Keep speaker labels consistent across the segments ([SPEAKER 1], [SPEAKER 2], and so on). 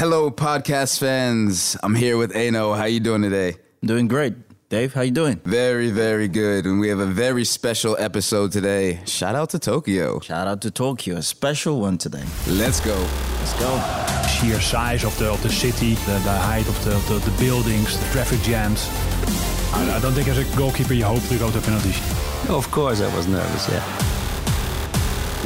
[SPEAKER 1] Hello, podcast fans. I'm here with Ano. How you doing today?
[SPEAKER 2] I'm doing great. Dave, how you doing?
[SPEAKER 1] Very, very good. And we have a very special episode today. Shout out to Tokyo.
[SPEAKER 2] Shout out to Tokyo, a special one today.
[SPEAKER 1] Let's go.
[SPEAKER 2] Let's go.
[SPEAKER 3] sheer size of the of the city, the, the height of the, the the buildings, the traffic jams. I, I don't think as a goalkeeper you hope to go to penalties.
[SPEAKER 4] Of course, I was nervous. Yeah.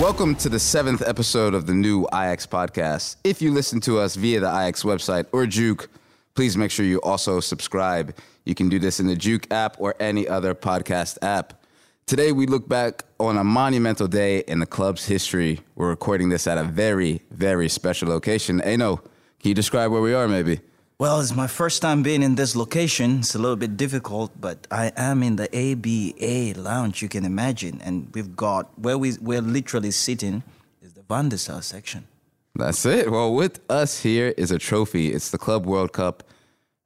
[SPEAKER 1] Welcome to the seventh episode of the new Ajax podcast. If you listen to us via the Ajax website or Juke, please make sure you also subscribe. You can do this in the Juke app or any other podcast app. Today, we look back on a monumental day in the club's history. We're recording this at a very, very special location. Ano, can you describe where we are, maybe?
[SPEAKER 2] Well, it's my first time being in this location. It's a little bit difficult, but I am in the ABA lounge, you can imagine. And we've got where we, we're literally sitting is the Van der Sar section.
[SPEAKER 1] That's it. Well, with us here is a trophy. It's the Club World Cup,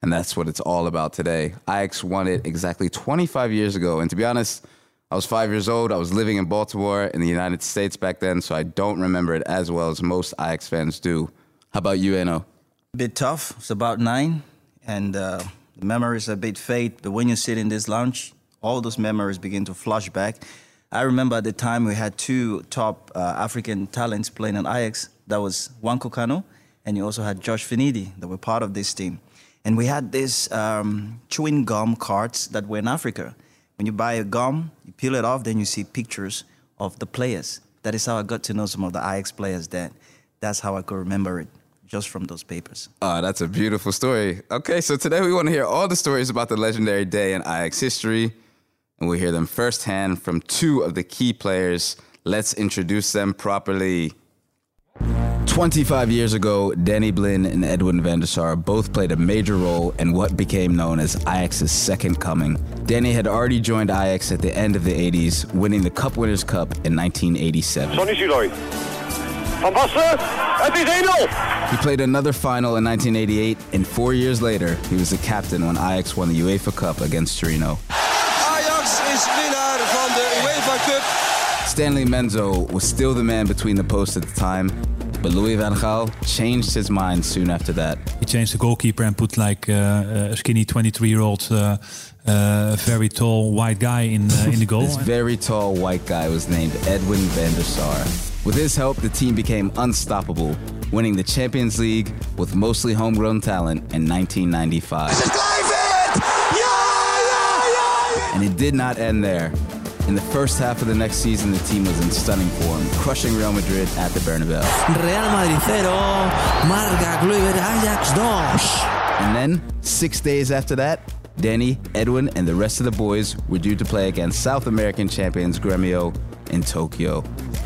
[SPEAKER 1] and that's what it's all about today. Ajax won it exactly 25 years ago. And to be honest, I was five years old. I was living in Baltimore in the United States back then, so I don't remember it as well as most Ajax fans do. How about you, Eno?
[SPEAKER 2] Bit tough. It's about nine, and uh, the memories are a bit fade. But when you sit in this lounge, all those memories begin to flash back. I remember at the time we had two top uh, African talents playing in Ajax. That was Nwankwo Kanu, and you also had George Finidi that were part of this team. And we had these um, chewing gum cards that were in Africa. When you buy a gum, you peel it off, then you see pictures of the players. That is how I got to know some of the Ajax players. That that's how I could remember it just from those papers.
[SPEAKER 1] Oh, that's a beautiful story. Okay, so today we want to hear all the stories about the legendary day in Ajax history, and we'll hear them firsthand from two of the key players. Let's introduce them properly. 25 years ago, Danny Blind and Edwin van der Sar both played a major role in what became known as Ajax's second coming. Danny had already joined Ajax at the end of the 80s, winning the Cup Winners' Cup in 1987.
[SPEAKER 5] Sonny Juloy. Van Basten, het is 1-0.
[SPEAKER 1] He played another final in 1988, and four years later, he was the captain when Ajax won the UEFA Cup against Torino.
[SPEAKER 6] Ajax is winnaar van de UEFA Cup.
[SPEAKER 1] Stanley Menzo was still the man between the posts at the time, but Louis van Gaal changed his mind soon after that.
[SPEAKER 3] He changed the goalkeeper and put like uh, a skinny 23 year old, uh, uh, very tall white guy in uh, in the goal.
[SPEAKER 1] This very tall white guy was named Edwin van der Sar. With his help, the team became unstoppable, winning the Champions League with mostly homegrown talent in 1995.
[SPEAKER 6] Kluivert! Ja, ja, ja, ja!
[SPEAKER 1] And it did not end there. In the first half of the next season, the team was in stunning form, crushing Real Madrid at the Bernabeu.
[SPEAKER 7] Real Madrid 0, Marca Kluivert Ajax 2.
[SPEAKER 1] And then, six days after that, Danny, Edwin, and the rest of the boys were due to play against South American champions Gremio in Tokyo.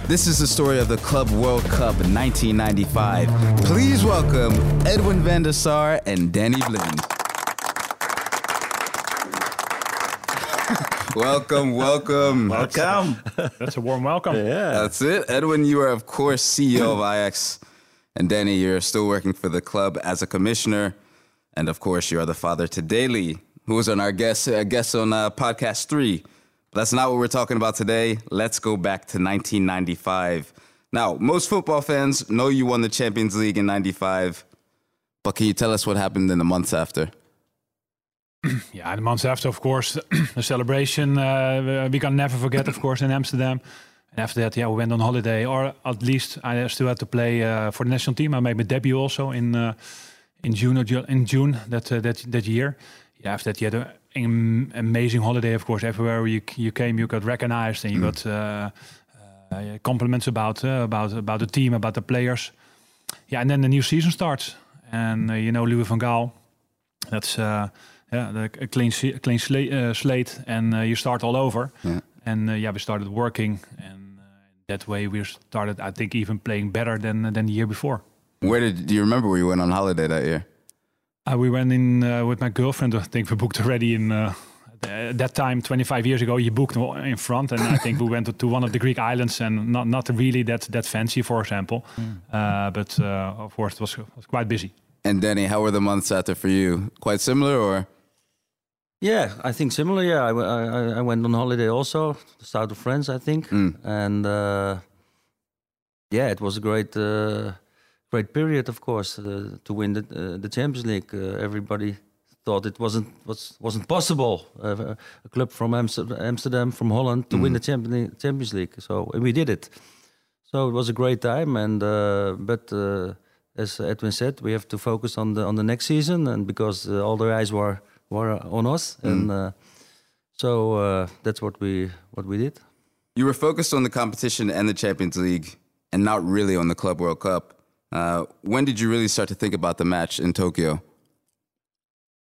[SPEAKER 1] This is the story of the Club World Cup in 1995. Please welcome Edwin van der Sar and Danny Blind. Welcome, welcome.
[SPEAKER 2] Welcome.
[SPEAKER 3] That's a warm welcome. Yeah.
[SPEAKER 1] That's it. Edwin, you are, of course, CEO of Ajax. And Danny, you're still working for the club as a commissioner. And of course, you are the father to Daley, who was on our guest, uh, guest on uh, podcast three. But that's not what we're talking about today. Let's go back to 1995. Now, most football fans know you won the Champions League in 95. But can you tell us what happened in the months after?
[SPEAKER 3] Yeah, the months after, of course, the celebration uh, we can never forget, of course, in Amsterdam. And after that, yeah, we went on holiday, or at least I still had to play uh, for the national team. I made my debut also in uh, in June or Ju- in June that uh, that that year. Yeah, after that, you had an amazing holiday, of course. Everywhere you you came, you got recognized, and you got uh, uh, compliments about uh, about about the team, about the players. Yeah, and then the new season starts, and uh, you know Louis van Gaal. That's uh, yeah, the, a clean clean uh, slate, and uh, you start all over.
[SPEAKER 1] Yeah.
[SPEAKER 3] And uh, yeah, we started working, and that way we started, I think, even playing better than than the year before.
[SPEAKER 1] Where did do you remember where you went on holiday that year?
[SPEAKER 3] Uh, we went in uh, with my girlfriend. I think we booked already in uh, th- that time, 25 years ago. You booked in front, and I think we went to one of the Greek islands, and not not really that that fancy, for example. Uh, but uh, of course, it was was quite busy.
[SPEAKER 1] And Danny, how were the months after for you? Quite similar, or
[SPEAKER 4] Yeah, I think similar. Yeah, I, I- I- went on holiday also, the south of France, I think,
[SPEAKER 1] Mm.
[SPEAKER 4] and uh, yeah, it was a great, uh, great period, of course, uh, to win the uh, the Champions League. Uh, everybody thought it wasn't was wasn't possible. Uh, a club from Amsterdam, from Holland, to win the Champions Champions League. So and we did it. So it was a great time, and uh, but uh, as Edwin said, we have to focus on the on the next season, and because uh, all the eyes were were on us, and uh, so uh, that's what we what we did.
[SPEAKER 1] You were focused on the competition and the Champions League, and not really on the Club World Cup. Uh, when did you really start to think about the match in Tokyo?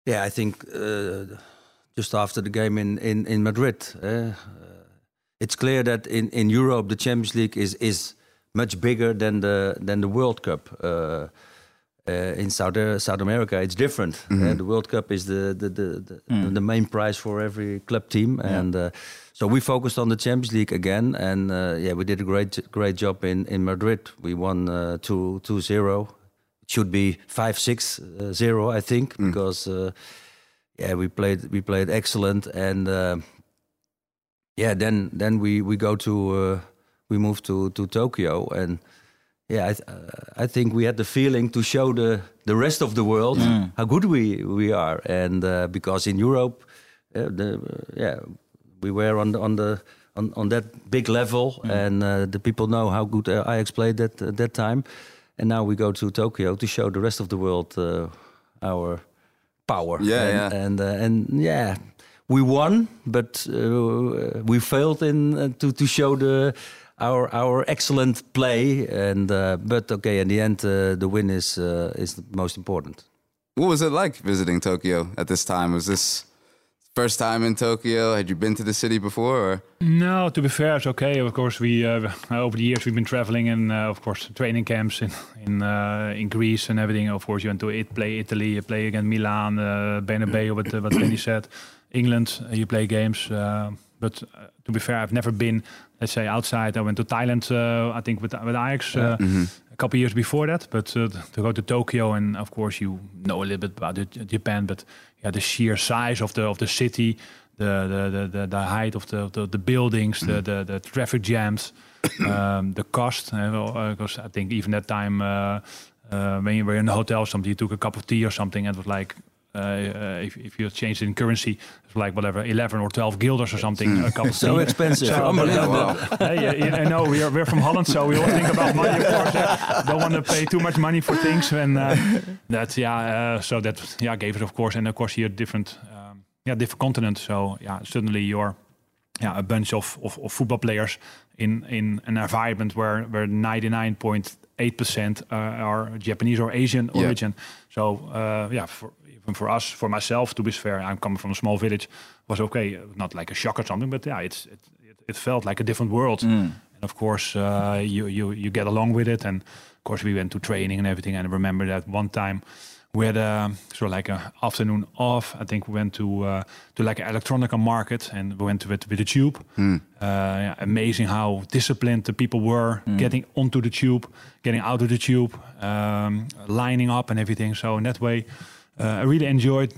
[SPEAKER 4] Yeah, I think uh, just after the game in in in Madrid, uh, uh, it's clear that in in Europe the Champions League is is much bigger than the than the World Cup. Uh, uh, in South South America, it's different. Uh, the World Cup is the the the, the, the main prize for every club team, and uh, so we focused on the Champions League again. And uh, yeah, we did a great great job in in Madrid. We won uh, two two zero. It should be five six uh, zero, I think, because uh, yeah, we played we played excellent, and uh, yeah, then then we we go to uh, we move to to Tokyo, and yeah, I, th- uh, I think we had the feeling to show the the rest of the world how good we we are, and uh, because in Europe, uh, the yeah, we were on the on the on, on that big level, and uh, the people know how good uh, Ajax played that uh, that time, and now we go to Tokyo to show the rest of the world uh, our power.
[SPEAKER 1] Yeah,
[SPEAKER 4] and,
[SPEAKER 1] yeah.
[SPEAKER 4] and uh, and yeah, we won, but uh, we failed in uh, to to show the our our excellent play. And uh, but okay, in the end, uh, the win is uh, is the most important.
[SPEAKER 1] What was it like visiting Tokyo at this time? Was this first time in Tokyo? Had you been to the city before? Or?
[SPEAKER 3] No, to be fair, it's okay. Of course, we uh, over the years we've been traveling and uh, of course training camps in in uh, in Greece and everything. Of course, you went to it, play Italy, you play against Milan, uh, Bernabeu, what uh, what Benny said. England, uh, you play games. Uh, but uh, to be fair, I've never been, let's say, outside. I went to Thailand, uh, I think, with with Ajax. Uh, A couple years before that, but uh, to go to Tokyo and of course you know a little bit about Japan, but yeah, the sheer size of the of the city, the the the, the, the height of the, of the the buildings, the, the the traffic jams, um, the cost. Because I think even that time uh, uh, when you were in a hotel, you took a cup of tea or something, and it was like. Uh, uh, if, if you change it in currency, it's like whatever, 11 or 12 guilders or something. A cup of
[SPEAKER 4] So
[SPEAKER 3] tea.
[SPEAKER 4] expensive,
[SPEAKER 3] So,
[SPEAKER 4] unbelievable.
[SPEAKER 3] hey, yeah, yeah, I know we are we're from Holland, so we always think about money. Of course, uh, don't want to pay too much money for things, and uh, that yeah. Uh, so that yeah gave it, of course, and of course here different um, yeah different continents. So yeah, suddenly you're yeah a bunch of, of, of football players in in an environment where where 99.8 percent are Japanese or Asian
[SPEAKER 1] Yeah.
[SPEAKER 3] origin. So uh, yeah, for, even for us, for myself, to be fair, I'm coming from a small village, was okay, not like a shock or something, but yeah, it's it, it, it felt like a different world. And of course, uh, you you you get along with it, and of course, we went to training and everything. And I remember that one time. We had a sort of like a afternoon off. I think we went to uh, to like an electronica market, and we went with with the tube. Uh, yeah, amazing how disciplined the people were getting onto the tube, getting out of the tube, um, lining up and everything. So in that way, uh, I really enjoyed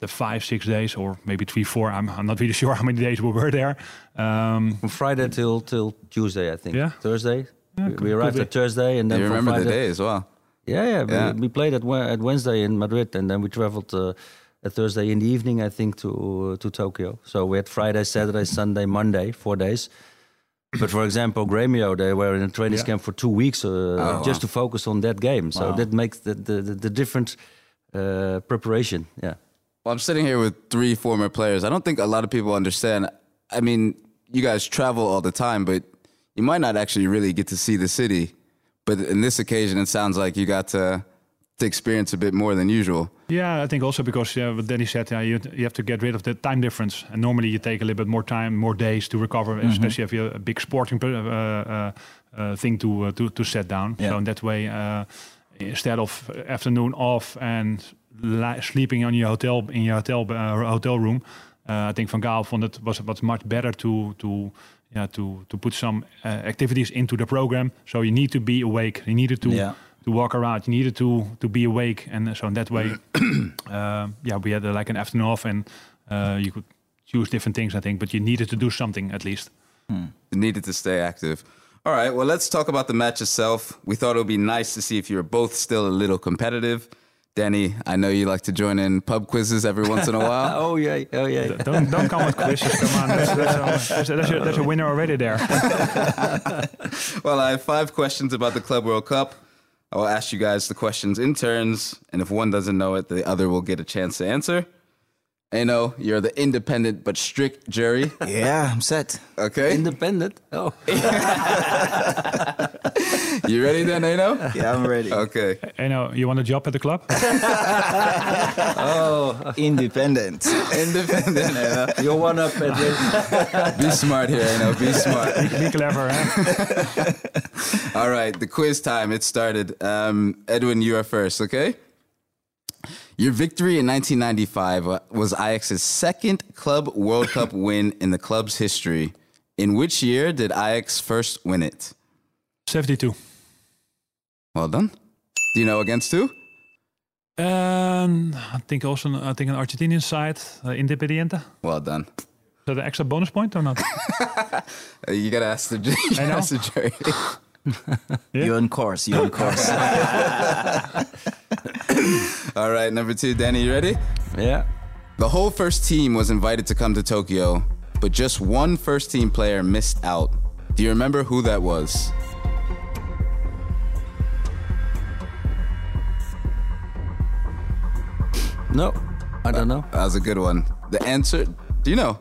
[SPEAKER 3] the five, six days, or maybe three, four. I'm, I'm not really sure how many days we were there. Um,
[SPEAKER 4] From Friday till till Tuesday, I think.
[SPEAKER 3] Yeah.
[SPEAKER 4] Thursday. we,
[SPEAKER 3] could-
[SPEAKER 4] we arrived at Thursday, and then
[SPEAKER 1] you
[SPEAKER 4] from
[SPEAKER 1] remember the day as well?
[SPEAKER 4] Yeah, yeah.
[SPEAKER 1] Yeah.
[SPEAKER 4] We, we played at, at Wednesday in Madrid, and then we traveled uh, at Thursday in the evening, I think, to uh, to Tokyo. So we had Friday, Saturday, Sunday, Monday, four days. But for example, Grêmio, they were in a training
[SPEAKER 3] Yeah.
[SPEAKER 4] camp for two weeks uh,
[SPEAKER 1] wow.
[SPEAKER 4] just to focus on that game. So
[SPEAKER 2] Wow.
[SPEAKER 4] that makes the the, the, the different uh, preparation. Yeah.
[SPEAKER 1] Well, I'm sitting here with three former players. I don't think a lot of people understand. I mean, you guys travel all the time, but you might not actually really get to see the city. But in this occasion, it sounds like you got to to experience a bit more than usual.
[SPEAKER 3] Yeah, I think also because yeah, what Danny said, yeah, you, you have to get rid of the time difference, and normally you take a little bit more time, more days to recover, especially if you have a big sporting uh, uh, uh, thing to uh, to to set down.
[SPEAKER 2] Yeah.
[SPEAKER 3] So in that way, uh, instead of afternoon off and sleeping on your hotel in your hotel uh, hotel room, uh, I think Van Gaal found it was was much better to to. Yeah, to, to put some uh, activities into the program. So you need to be awake. You needed to
[SPEAKER 2] Yeah.
[SPEAKER 3] to walk around. You needed to to be awake, and so in that way, uh, yeah, we had uh, like an afternoon off, and uh, you could choose different things, I think. But you needed to do something at least.
[SPEAKER 1] You needed to stay active. All right, well, let's talk about the match itself. We thought it would be nice to see if you're both still a little competitive. Danny, I know you like to join in pub quizzes every once in a while.
[SPEAKER 4] Oh yeah, oh yeah.
[SPEAKER 3] Don't don't come with quizzes. Come on, there's, there's, a, there's, a, there's, a, there's a winner already there.
[SPEAKER 1] well, I have five questions about the Club World Cup. I will ask you guys the questions in turns, and if one doesn't know it, the other will get a chance to answer. Eno, you're the independent but strict jury.
[SPEAKER 2] Yeah, I'm set.
[SPEAKER 1] Okay.
[SPEAKER 4] Independent. Oh.
[SPEAKER 1] you ready then, Eno?
[SPEAKER 2] Yeah, I'm ready.
[SPEAKER 1] Okay.
[SPEAKER 3] You know, you want a job at the club?
[SPEAKER 2] Oh, independent.
[SPEAKER 1] Independent, Eno.
[SPEAKER 4] You're one up at this.
[SPEAKER 1] Be smart here, Eno. Be smart.
[SPEAKER 3] Be clever, huh?
[SPEAKER 1] All right, the quiz time. It started. Um, Edwin, you are first, okay? Your victory in 1995 was Ajax's second Club World Cup win in the club's history. In which year did Ajax first win it?
[SPEAKER 3] 72.
[SPEAKER 1] Well done. Do you know against who?
[SPEAKER 3] Um, I think also I think an Argentinian side, uh, Independiente.
[SPEAKER 1] Well done.
[SPEAKER 3] Is that an extra bonus point or not?
[SPEAKER 1] Uh, you gotta ask the, you gotta ask the jury.
[SPEAKER 3] Yeah.
[SPEAKER 2] You're on course. You're on course.
[SPEAKER 1] All right, number two, Danny, you ready?
[SPEAKER 4] Yeah.
[SPEAKER 1] The whole first team was invited to come to Tokyo, but just one first team player missed out. Do you remember who that was?
[SPEAKER 4] No, I don't know.
[SPEAKER 1] That was a good one. The answer, do you know?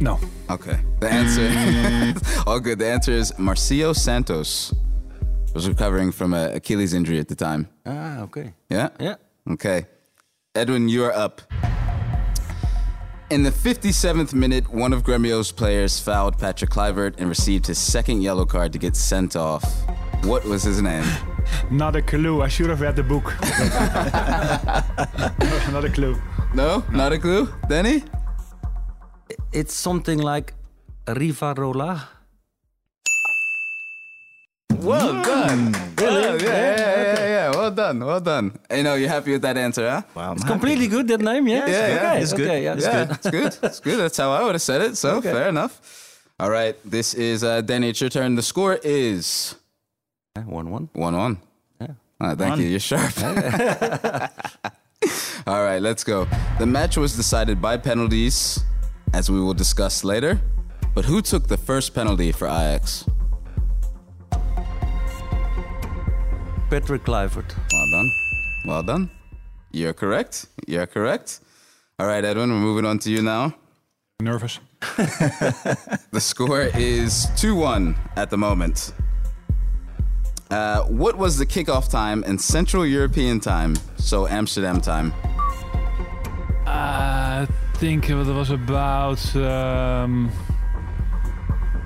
[SPEAKER 3] No.
[SPEAKER 1] Okay. The answer, all good. The answer is Marcio Santos. Was recovering from a Achilles injury at the time.
[SPEAKER 4] Ah, okay.
[SPEAKER 1] Yeah?
[SPEAKER 4] Yeah.
[SPEAKER 1] Okay. Edwin, you are up. In the 57th minute, one of Gremio's players fouled Patrick Kluivert and received his second yellow card to get sent off. What was his name?
[SPEAKER 3] Not a clue. I should have read the book. Not a clue.
[SPEAKER 1] No? Not a clue? Danny?
[SPEAKER 4] It's something like Rivarola.
[SPEAKER 1] Well done. Really? yeah, yeah, yeah, yeah, yeah. Well done. Well done. You know, you're happy with that answer, huh?
[SPEAKER 2] Wow, I'm
[SPEAKER 4] It's
[SPEAKER 2] happy.
[SPEAKER 4] completely good that name, yeah.
[SPEAKER 1] Yeah, yeah,
[SPEAKER 4] okay,
[SPEAKER 2] it's good.
[SPEAKER 4] Okay, yeah, it's
[SPEAKER 1] yeah,
[SPEAKER 4] good.
[SPEAKER 1] it's good. It's good. That's how I would have said it. So
[SPEAKER 4] Okay.
[SPEAKER 1] fair enough. All right. This is uh, Danny. It's your turn. The score is
[SPEAKER 4] Yeah, One one.
[SPEAKER 1] one-one.
[SPEAKER 4] Yeah.
[SPEAKER 1] Ah, thank
[SPEAKER 2] One.
[SPEAKER 1] you. You're sharp. All right, let's go. The match was decided by penalties, as we will discuss later. But who took the first penalty for Ajax?
[SPEAKER 4] Patrick Kluivert.
[SPEAKER 1] Well done. Well done. You're correct. You're correct. All right, Edwin, we're moving on to you now.
[SPEAKER 3] Nervous.
[SPEAKER 1] The score is 2 1 at the moment. Uh, what was the kickoff time in Central European time? So Amsterdam time.
[SPEAKER 3] I think it was about um,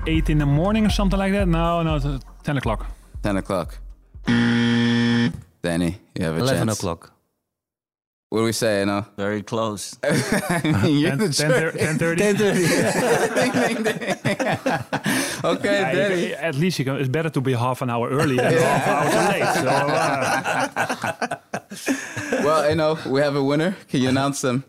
[SPEAKER 3] 8 in the morning or something like that. No, no, it's, uh, 10 o'clock.
[SPEAKER 1] 10 o'clock. Danny, you have a
[SPEAKER 4] Eleven
[SPEAKER 1] chance.
[SPEAKER 4] o'clock.
[SPEAKER 1] What do we say, you know?
[SPEAKER 2] Very close.
[SPEAKER 1] You're
[SPEAKER 3] 10,
[SPEAKER 1] the
[SPEAKER 3] 10,
[SPEAKER 1] jury.
[SPEAKER 3] 10, 30.
[SPEAKER 1] Ding, ding, ding. okay,
[SPEAKER 3] Yeah,
[SPEAKER 1] Danny.
[SPEAKER 3] can- at least you can, it's better to be half an hour early than half an hour too late. So, uh,
[SPEAKER 1] Well, you know, we have a winner. Can you announce them?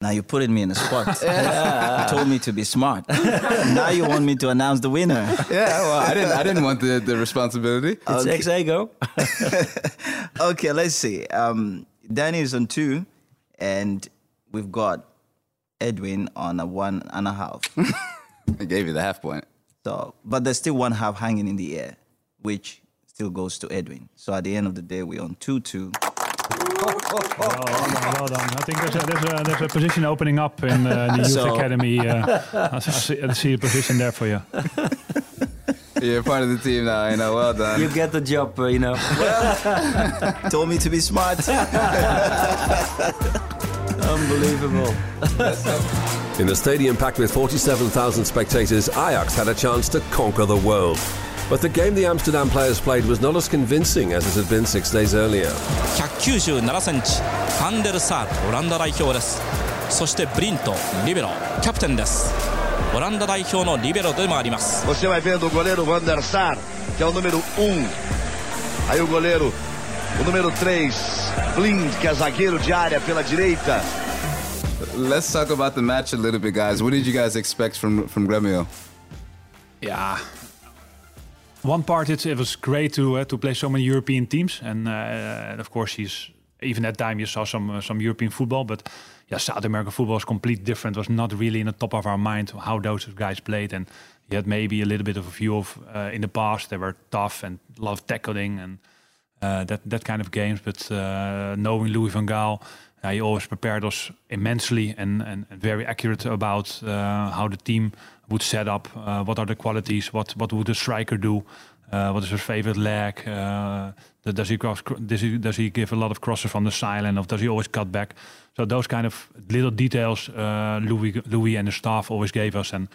[SPEAKER 2] Now you're putting me in a spot. You told me to be smart. now you want me to announce the winner.
[SPEAKER 1] Yeah, well, I didn't. I didn't want the, the responsibility.
[SPEAKER 4] It's
[SPEAKER 2] Okay.
[SPEAKER 4] ex-ego.
[SPEAKER 2] Okay, let's see. Um, Danny is on two, and we've got Edwin on a one and a half.
[SPEAKER 1] I gave you the half point.
[SPEAKER 2] So, but there's still one half hanging in the air, which still goes to Edwin. So at the end of the day, we're on two two.
[SPEAKER 3] Well, done, well done. I think there's a, there's a, there's a position opening up in uh, the youth
[SPEAKER 2] So-
[SPEAKER 3] academy. Uh, I, I see, I see a position there for you.
[SPEAKER 1] You're part of the team now. You know, well done.
[SPEAKER 4] You get the job, uh, you know.
[SPEAKER 2] Told me to be smart.
[SPEAKER 4] Unbelievable.
[SPEAKER 8] In a stadium packed with 47,000 spectators, Ajax had a chance to conquer the world. But the game the Amsterdam players played was not as convincing as it had been six days earlier.
[SPEAKER 9] 197センチファンデルサールオランダ代表ですそしてブリントリベロキャプテンですオランダ代表のリベロでもあります
[SPEAKER 6] Você vai vendo o goleiro Van der Sar, que é o número 1. Aí o goleiro, o número 3, Blind, que é zagueiro de área pela direita.
[SPEAKER 1] Let's talk about the match a little bit, guys. What did you guys expect from from Gremio?
[SPEAKER 3] Yeah. One part, it, it was great to uh, to play so many European teams, and, uh, and of course, he's even that time you saw some uh, some European football, but yeah, South American football was completely different. Was not really in the top of our mind how those guys played, and he had maybe a little bit of a view of in the past they were tough and a lot of tackling and uh, that that kind of games. But uh, knowing Louis van Gaal, he always prepared us immensely and, and, and very accurate about uh, how the team would set up, uh, what are the qualities, what what would the striker do, uh, what is his favorite leg, uh, does he cross, does he does he give a lot of crosses from the sideline, or does he always cut back? So those kind of little details, uh, Louis Louis and the staff always gave us, and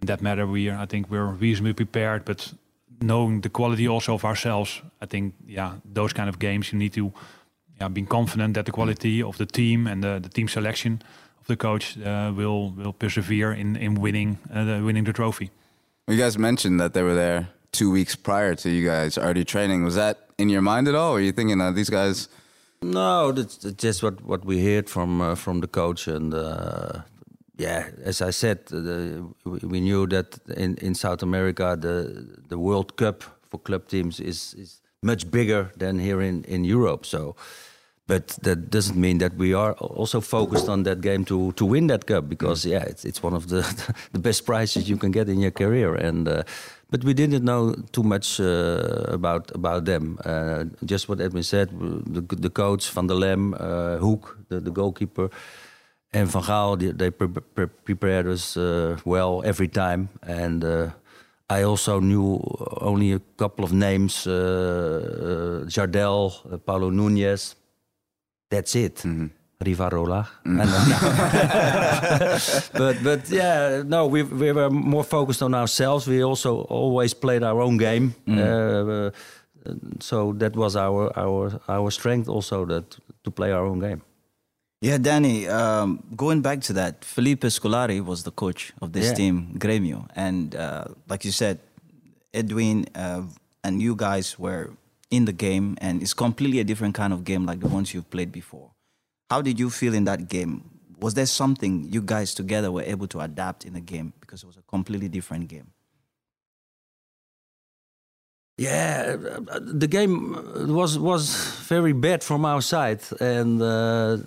[SPEAKER 3] in that matter, we I think we're reasonably prepared, but knowing the quality also of ourselves, I think yeah, those kind of games you need to yeah, being confident that the quality of the team and the, the team selection of the coach uh, will will persevere in in winning uh, the, winning the trophy.
[SPEAKER 1] You guys mentioned that they were there two weeks prior to you guys already training. Was that in your mind at all? Were you thinking that these guys?
[SPEAKER 4] No, that's, that's just what, what we heard from uh, from the coach, and uh, yeah, as I said, uh, the, we we knew that in, in South America the the World Cup for club teams is is much bigger than here in in Europe. So, but that doesn't mean that we are also focused on that game to to win that cup because yeah, it's it's one of the the best prizes you can get in your career, and uh, but we didn't know too much uh, about about them. Uh, just what Edwin said, the, the coach Van der Lem, uh, Hoek, the, the goalkeeper, and Van Gaal, they, they pre pre prepared us uh, well every time. And uh, I also knew only a couple of names: uh, Jardel, Paulo Nunes. That's it. Rivarola. And then- but but yeah, no, we we were more focused on ourselves. We also always played our own game. Uh, so that was our our our strength also that to play our own game.
[SPEAKER 2] Yeah, Danny, um, going back to that, Felipe Scolari was the coach of this
[SPEAKER 4] Yeah.
[SPEAKER 2] team, Grêmio. And uh, like you said, Edwin uh, and you guys were in the game, and it's completely a different kind of game like the ones you've played before. How did you feel in that game? Was there something you guys together were able to adapt in the game because it was a completely different game?
[SPEAKER 4] Yeah, uh, the game was was very bad from our side, and uh,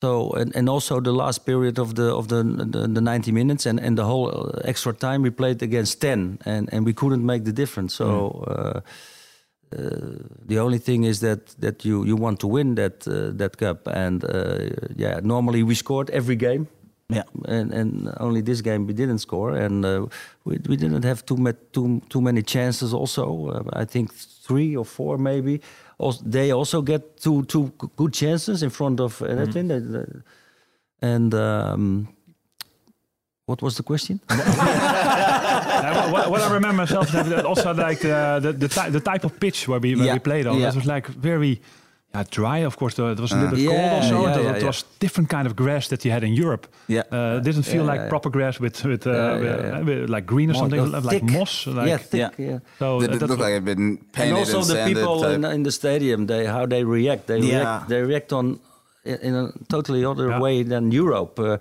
[SPEAKER 4] so and, and also the last period of the of the the, the ninety minutes and, and the whole uh, extra time we played against ten, and, and we couldn't make the difference. So. Uh, uh, the only thing is that that you, you want to win that uh, that cup, and uh, yeah, normally we scored every game,
[SPEAKER 2] Yeah.
[SPEAKER 4] and and only this game we didn't score, and uh, we we didn't have too ma- too too many chances. Also, uh, I think three or four maybe. Also, they also get two two good chances in front of uh, Edwin. uh, And um, what was the question?
[SPEAKER 3] Uh, what, what I remember myself that that also like uh, the the, ty- the type of pitch where we where
[SPEAKER 2] Yeah,
[SPEAKER 3] we played on.
[SPEAKER 2] yeah.
[SPEAKER 3] It was like very yeah, dry. Of course, the, it was a little bit
[SPEAKER 4] Yeah,
[SPEAKER 3] cold also.
[SPEAKER 4] yeah,
[SPEAKER 3] it,
[SPEAKER 4] yeah,
[SPEAKER 3] it
[SPEAKER 4] yeah.
[SPEAKER 3] was different kind of grass that you had in Europe.
[SPEAKER 2] Yeah.
[SPEAKER 3] uh, it didn't feel
[SPEAKER 4] Yeah,
[SPEAKER 3] like
[SPEAKER 4] yeah.
[SPEAKER 3] proper grass with with, uh,
[SPEAKER 4] Yeah, yeah, yeah.
[SPEAKER 3] with, like green or
[SPEAKER 4] More
[SPEAKER 3] something
[SPEAKER 4] like
[SPEAKER 3] like
[SPEAKER 4] thick.
[SPEAKER 3] moss. Like,
[SPEAKER 4] yeah, thick.
[SPEAKER 2] Yeah.
[SPEAKER 4] yeah.
[SPEAKER 3] So
[SPEAKER 1] it
[SPEAKER 3] looked
[SPEAKER 1] look
[SPEAKER 3] was-
[SPEAKER 1] like it'd been
[SPEAKER 4] and
[SPEAKER 1] painted
[SPEAKER 4] also
[SPEAKER 1] and
[SPEAKER 4] the
[SPEAKER 1] sanded?
[SPEAKER 4] people in, in the stadium they how they react they
[SPEAKER 2] Yeah.
[SPEAKER 4] react they react on in in a totally other
[SPEAKER 3] Yeah.
[SPEAKER 4] way than Europe uh,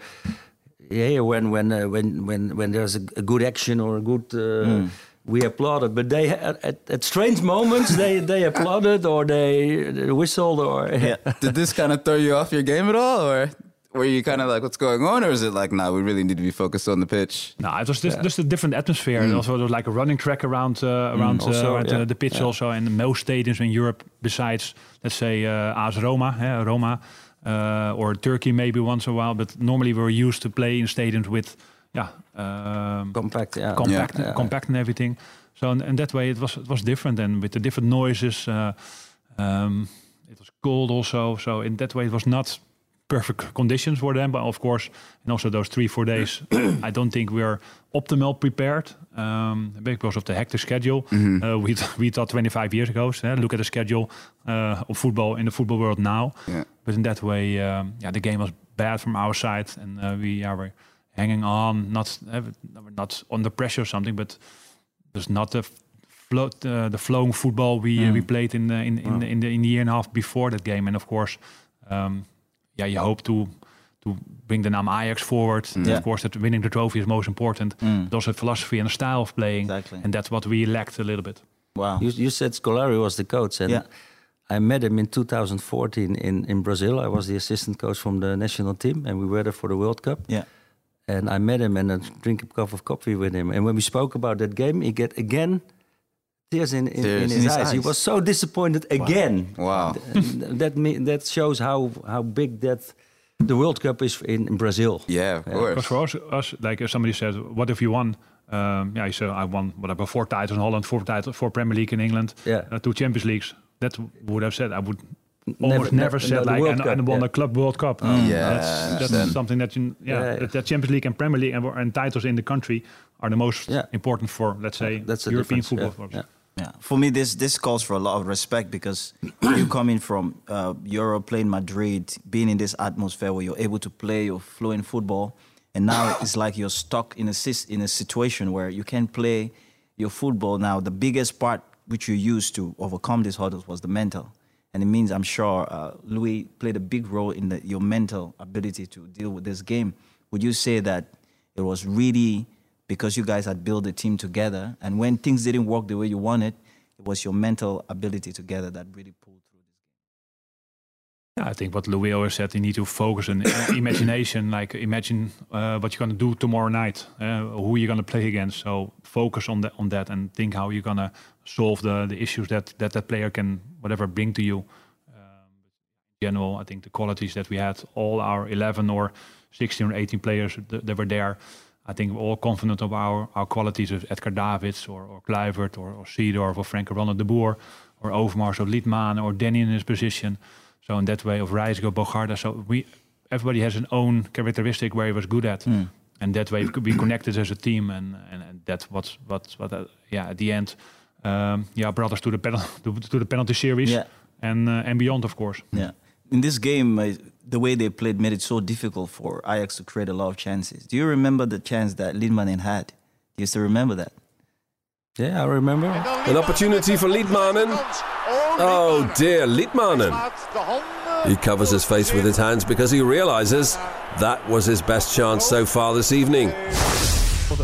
[SPEAKER 4] yeah when when uh, when when when there's a, a good action or a good uh, we applauded but they at, at, at strange moments they they applauded or they, they whistled or
[SPEAKER 2] Yeah.
[SPEAKER 1] Did this kind of throw you off your game at all, or were you kind of like, "What's going on?" Or is it like, "No, we really need to be focused on the pitch"?
[SPEAKER 3] No, it was just, just a different atmosphere. And also, there was like a running track around uh, around, uh,
[SPEAKER 4] also,
[SPEAKER 3] around,
[SPEAKER 4] yeah,
[SPEAKER 3] uh, the pitch. Also, and most stadiums in Europe, besides let's say uh, AS Roma, eh, Roma, uh, or Turkey, maybe once in a while. But normally, we're used to play in stadiums with, yeah, um,
[SPEAKER 4] compact yeah
[SPEAKER 3] compact,
[SPEAKER 4] Yeah.
[SPEAKER 3] compact and everything. So in, in that way, it was it was different, and with the different noises, uh, um, it was cold also. So in that way, it was not perfect conditions for them. But of course, and also those three four days, I don't think we are optimal prepared um, because of the hectic schedule. Uh, we we thought 25 years ago. So, eh, look at the schedule uh, of football in the football world now.
[SPEAKER 1] Yeah.
[SPEAKER 3] But in that way, um, yeah, the game was bad from our side, and uh, we are hanging on, not uh, not under pressure or something, but there's not the flow, uh, the flowing football we uh, we played in the, in in, the, in the in the year and a half before that game, and of course, um, yeah, you hope to to bring the name Ajax forward.
[SPEAKER 2] Yeah.
[SPEAKER 3] Of course, that winning the trophy is most important.
[SPEAKER 2] Mm.
[SPEAKER 3] But also philosophy and the style of playing,
[SPEAKER 2] Exactly.
[SPEAKER 3] and that's what we lacked a little bit.
[SPEAKER 2] Wow.
[SPEAKER 4] You, you said Scolari was the coach, and
[SPEAKER 2] Yeah.
[SPEAKER 4] I met him in 2014 in, in Brazil. I was the assistant coach from the national team, and we were there for the World Cup.
[SPEAKER 2] Yeah.
[SPEAKER 4] And I met him and I drink a cup of coffee with him. And when we spoke about that game, he get again tears in, in,
[SPEAKER 1] Tears.
[SPEAKER 4] in his,
[SPEAKER 2] In his
[SPEAKER 4] eyes. He was so disappointed again.
[SPEAKER 1] Wow.
[SPEAKER 4] And that me, that shows how how big that the World Cup is in, in Brazil.
[SPEAKER 1] Yeah, of
[SPEAKER 3] Because
[SPEAKER 1] course.
[SPEAKER 3] for us, us, like if somebody said, "What if you won?" Um, yeah, you said, "I won whatever four titles in Holland, four titles, four Premier League in England,
[SPEAKER 4] Yeah.
[SPEAKER 3] uh, two Champions Leagues." That would have said I would
[SPEAKER 4] Never-
[SPEAKER 3] almost never,
[SPEAKER 4] ne-
[SPEAKER 3] said
[SPEAKER 4] the
[SPEAKER 3] like and,
[SPEAKER 4] Cup,
[SPEAKER 3] and won
[SPEAKER 4] yeah.
[SPEAKER 3] a club World Cup.
[SPEAKER 1] Yeah,
[SPEAKER 3] that's, that's something that you yeah,
[SPEAKER 4] Yeah, yeah.
[SPEAKER 3] That, that Champions League and Premier League and, and titles in the country are the most
[SPEAKER 4] Yeah.
[SPEAKER 3] important for let's say
[SPEAKER 4] That's the
[SPEAKER 3] European
[SPEAKER 4] difference,
[SPEAKER 3] football.
[SPEAKER 4] Yeah,
[SPEAKER 3] for us.
[SPEAKER 4] yeah.
[SPEAKER 2] Yeah, for me, this this calls for a lot of respect because you coming from uh, Europe, playing Madrid, being in this atmosphere where you're able to play your fluent football, and now it's like you're stuck in a in a situation where you can't play your football. Now, the biggest part which you used to overcome these hurdles was the mental, and it means I'm sure uh, Louis played a big role in the, your mental ability to deal with this game. Would you say that it was really because you guys had built a team together, and when things didn't work the way you wanted, it was your mental ability together that really pulled through.
[SPEAKER 3] Yeah, I think what Louis always said, you need to focus on imagination. Like imagine uh, what you're gonna do tomorrow night, uh, who you're gonna play against. So focus on that, on that, and think how you're gonna solve the, the issues that, that that player can whatever bring to you. Um, in general, I think the qualities that we had, all our 11 or 16 or 18 players that, that were there. I think we're all confident of our, our qualities of Edgar Davids or, or Kluivert or, or Seedorf or Frank Ronald de Boer or Overmars or Litmanen or Danny in his position. So in that way of Reiziger, Bogarde. So we everybody has an own characteristic where he was good at. And that way we could be connected as a team and, and, and that's what what what uh, yeah at the end um, yeah brought us to the penalty to, to the penalty series
[SPEAKER 2] Yeah.
[SPEAKER 3] and uh, and beyond of course.
[SPEAKER 2] Yeah. In this game, uh, the way they played made it so difficult for Ajax to create a lot of chances. Do you remember the chance that Litmanen had? Do you still remember that?
[SPEAKER 4] Yeah, I remember.
[SPEAKER 8] An opportunity for Litmanen. Oh dear, Litmanen. He covers his face with his hands because he realizes that was his best chance so far this evening.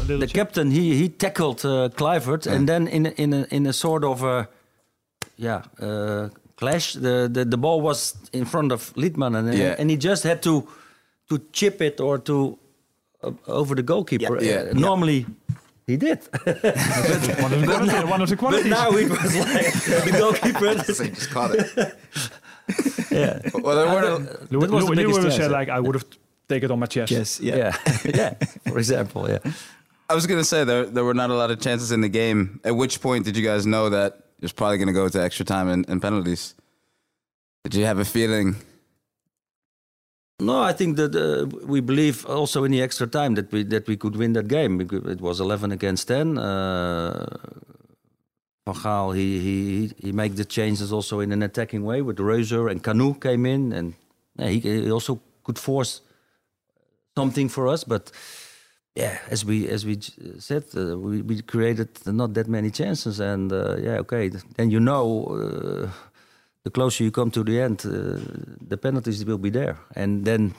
[SPEAKER 4] the captain he he tackled uh, Kluivert and then in a, in a, in a sort of a yeah uh, clash the, the the ball was in front of Litmanen and,
[SPEAKER 1] Yeah.
[SPEAKER 4] and he just had to to chip it or to uh, over the goalkeeper
[SPEAKER 1] Yeah.
[SPEAKER 4] Uh,
[SPEAKER 1] Yeah.
[SPEAKER 4] normally he did
[SPEAKER 3] One of the qualities. one of the
[SPEAKER 4] but now it was like the goalkeeper
[SPEAKER 1] So just caught it.
[SPEAKER 4] yeah
[SPEAKER 1] Well, there were
[SPEAKER 3] Louis,
[SPEAKER 4] was the
[SPEAKER 3] Louis
[SPEAKER 4] biggest
[SPEAKER 3] would have
[SPEAKER 4] chance,
[SPEAKER 3] said like I would have taken it on my chest.
[SPEAKER 2] Yes. Yeah.
[SPEAKER 4] yeah yeah for example yeah
[SPEAKER 1] I was gonna say there there were not a lot of chances in the game. At which point did you guys know that it was probably gonna go to extra time and, and penalties? Did you have a feeling?
[SPEAKER 4] No, I think that uh, we believe also in the extra time that we that we could win that game. It was 11 against 10. Uh, Van Gaal, he, he, he made the changes also in an attacking way with Reuser and Kanu came in. And he, he also could force something for us. But yeah, as we as we said, uh, we, we created not that many chances. And uh, yeah, okay, then you know... Uh, the closer you come to the end, uh, the penalties will be there, and then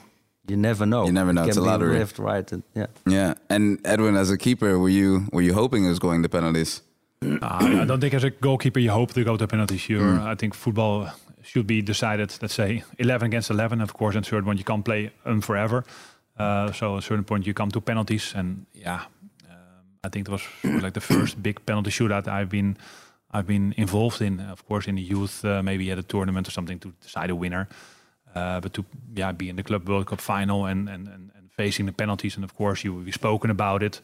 [SPEAKER 4] you never know.
[SPEAKER 1] You never know,
[SPEAKER 4] It
[SPEAKER 1] it's a lottery.
[SPEAKER 4] Left, right, and yeah.
[SPEAKER 1] Yeah. And Edwin, as a keeper, were you were you hoping it was going to penalties?
[SPEAKER 3] Uh, I don't think as a goalkeeper you hope to go to penalties. You're, I think football should be decided, let's say, 11 against 11. Of course, and a certain point you can't play um, forever. Uh, so at a certain point you come to penalties. And yeah, um, I think it was like the first big penalty shootout I've been I've been involved in. Of course, in the youth, uh, maybe at a tournament or something to decide a winner. Uh, but to yeah, be in the Club World Cup final and, and, and, and facing the penalties. And of course, you we've spoken about it.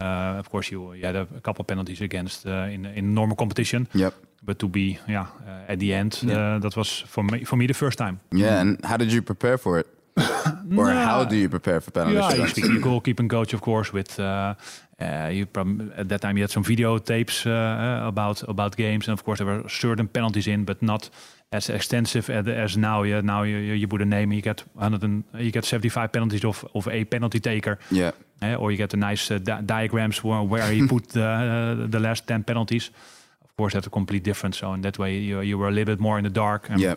[SPEAKER 3] Uh, of course, you, you had a, a couple of penalties against uh, in in normal competition.
[SPEAKER 1] Yep.
[SPEAKER 3] But to be yeah uh, at the end, uh, that was for me for me the first time.
[SPEAKER 1] Yeah. And how did you prepare for it? or how do you prepare for penalty
[SPEAKER 3] Yeah, you speak to your goalkeeping coach, of course. With uh, uh, you prob- at that time you had some videotapes uh, uh, about about games, and of course there were certain penalties in, but not as extensive as, as now. Yeah, now you, you put a name, you get 100, and, you get 75 penalties of of a penalty taker.
[SPEAKER 1] Yeah.
[SPEAKER 3] Uh, or you get the nice uh, di- diagrams where, where he put the, uh, the last 10 penalties. Of course, that's a complete difference. So in that way, you, you were a little bit more in the dark. And
[SPEAKER 1] Yeah.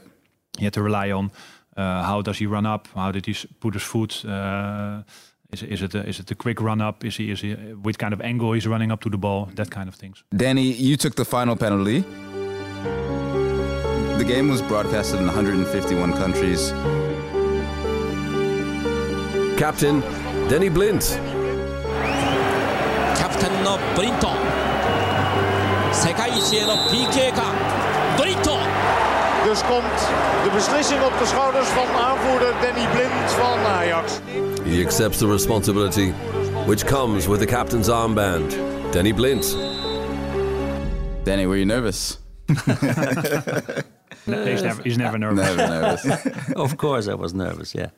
[SPEAKER 3] you had to rely on uh, how does he run up? How did he put his foot? Uh, is, is it a, is it a quick run up? Is he is he with kind of angle he's running up to the ball? That kind of things.
[SPEAKER 1] Danny, you took the final penalty. The game was broadcasted in 151 countries.
[SPEAKER 8] Captain Danny Blind.
[SPEAKER 9] Captain のブリントン。世界一への PK か。ブリントン。
[SPEAKER 5] Dus komt de beslissing op de schouders van aanvoerder Danny Blind van Ajax.
[SPEAKER 8] He accepts the responsibility, which comes with the captain's armband. Danny Blind.
[SPEAKER 1] Danny, were you nervous?
[SPEAKER 3] No, he's never he's never nervous.
[SPEAKER 1] Never nervous.
[SPEAKER 4] of course, I was nervous. Yeah.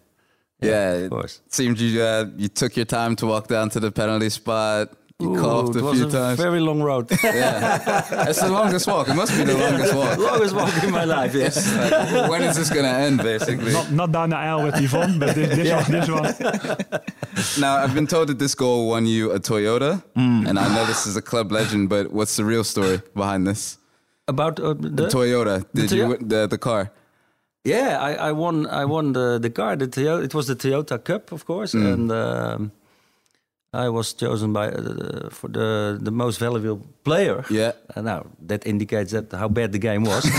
[SPEAKER 1] Yeah,
[SPEAKER 4] of
[SPEAKER 1] it
[SPEAKER 4] course.
[SPEAKER 1] seemed you uh, you took your time to walk down to the penalty spot. You
[SPEAKER 4] Ooh,
[SPEAKER 1] coughed
[SPEAKER 4] it
[SPEAKER 1] a
[SPEAKER 4] was
[SPEAKER 1] few
[SPEAKER 4] a
[SPEAKER 1] times.
[SPEAKER 4] very long road.
[SPEAKER 1] yeah, it's the longest walk. It must be the longest walk.
[SPEAKER 4] longest walk in my life. Yes.
[SPEAKER 1] Like, when is this gonna end, basically?
[SPEAKER 3] Not not down the aisle with Yvonne, but this, this one this one.
[SPEAKER 1] Now, I've been told that this goal won you a Toyota, and I know this is a club legend, but what's the real story behind this?
[SPEAKER 4] About uh, the,
[SPEAKER 1] The Toyota. Did you
[SPEAKER 4] Toyo-
[SPEAKER 1] win the the car?
[SPEAKER 4] Yeah, I, I won. I won the the car. The Toyota. It was the Toyota Cup, of course, and um, I was chosen by uh, for the the most valuable player.
[SPEAKER 1] Yeah.
[SPEAKER 4] And now that indicates that how bad the game was.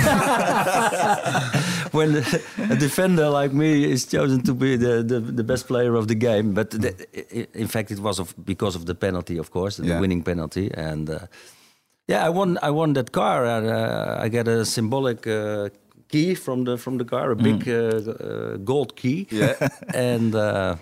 [SPEAKER 4] when the, a defender like me is chosen to be the, the, the best player of the game, but the, in fact it was of, because of the penalty, of course, the
[SPEAKER 1] Yeah.
[SPEAKER 4] winning penalty, and uh, yeah, I won. I won that car. And, uh, I get a symbolic uh, key from the from the car, a big uh, uh, gold key.
[SPEAKER 1] Yeah.
[SPEAKER 4] and uh,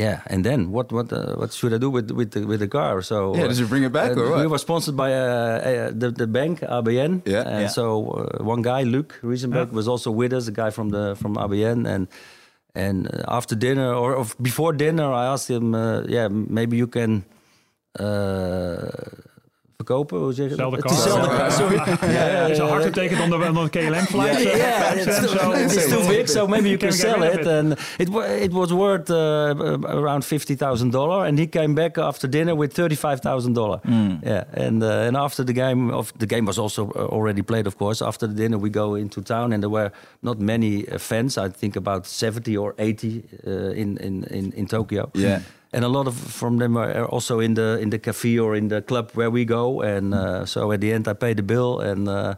[SPEAKER 4] yeah, and then what what uh, what should I do with with the, with the car? So
[SPEAKER 1] Yeah, did you bring it back
[SPEAKER 4] uh,
[SPEAKER 1] or what?
[SPEAKER 4] We were sponsored by uh, uh, the the bank ABN.
[SPEAKER 1] Yeah.
[SPEAKER 4] and
[SPEAKER 1] Yeah.
[SPEAKER 4] so uh, one guy, Luke Riesenberg, was also with us, a guy from the from ABN, and. And after dinner or, or before dinner, I asked him, uh, "Yeah, maybe you can uh, verkopen." Hoe zeg je
[SPEAKER 3] Sell the
[SPEAKER 4] dat? the car. Sorry.
[SPEAKER 3] Yeah, it's hard to take it on the on the KLM flight.
[SPEAKER 4] Yeah, yeah, it's, too,
[SPEAKER 3] So-
[SPEAKER 4] it's too big, so maybe you can sell it. And it it was worth uh, around fifty thousand dollar, and he came back after dinner with thirty five thousand dollar. Yeah, and uh, and after the game, of the game was also uh, already played, of course. After the dinner, we go into town, and there were not many uh, fans. I think about seventy or eighty uh, in, in in in Tokyo.
[SPEAKER 1] Yeah.
[SPEAKER 4] And a lot of from them are also in the in the cafe or in the club where we go, and uh, so at the end I pay the bill and uh,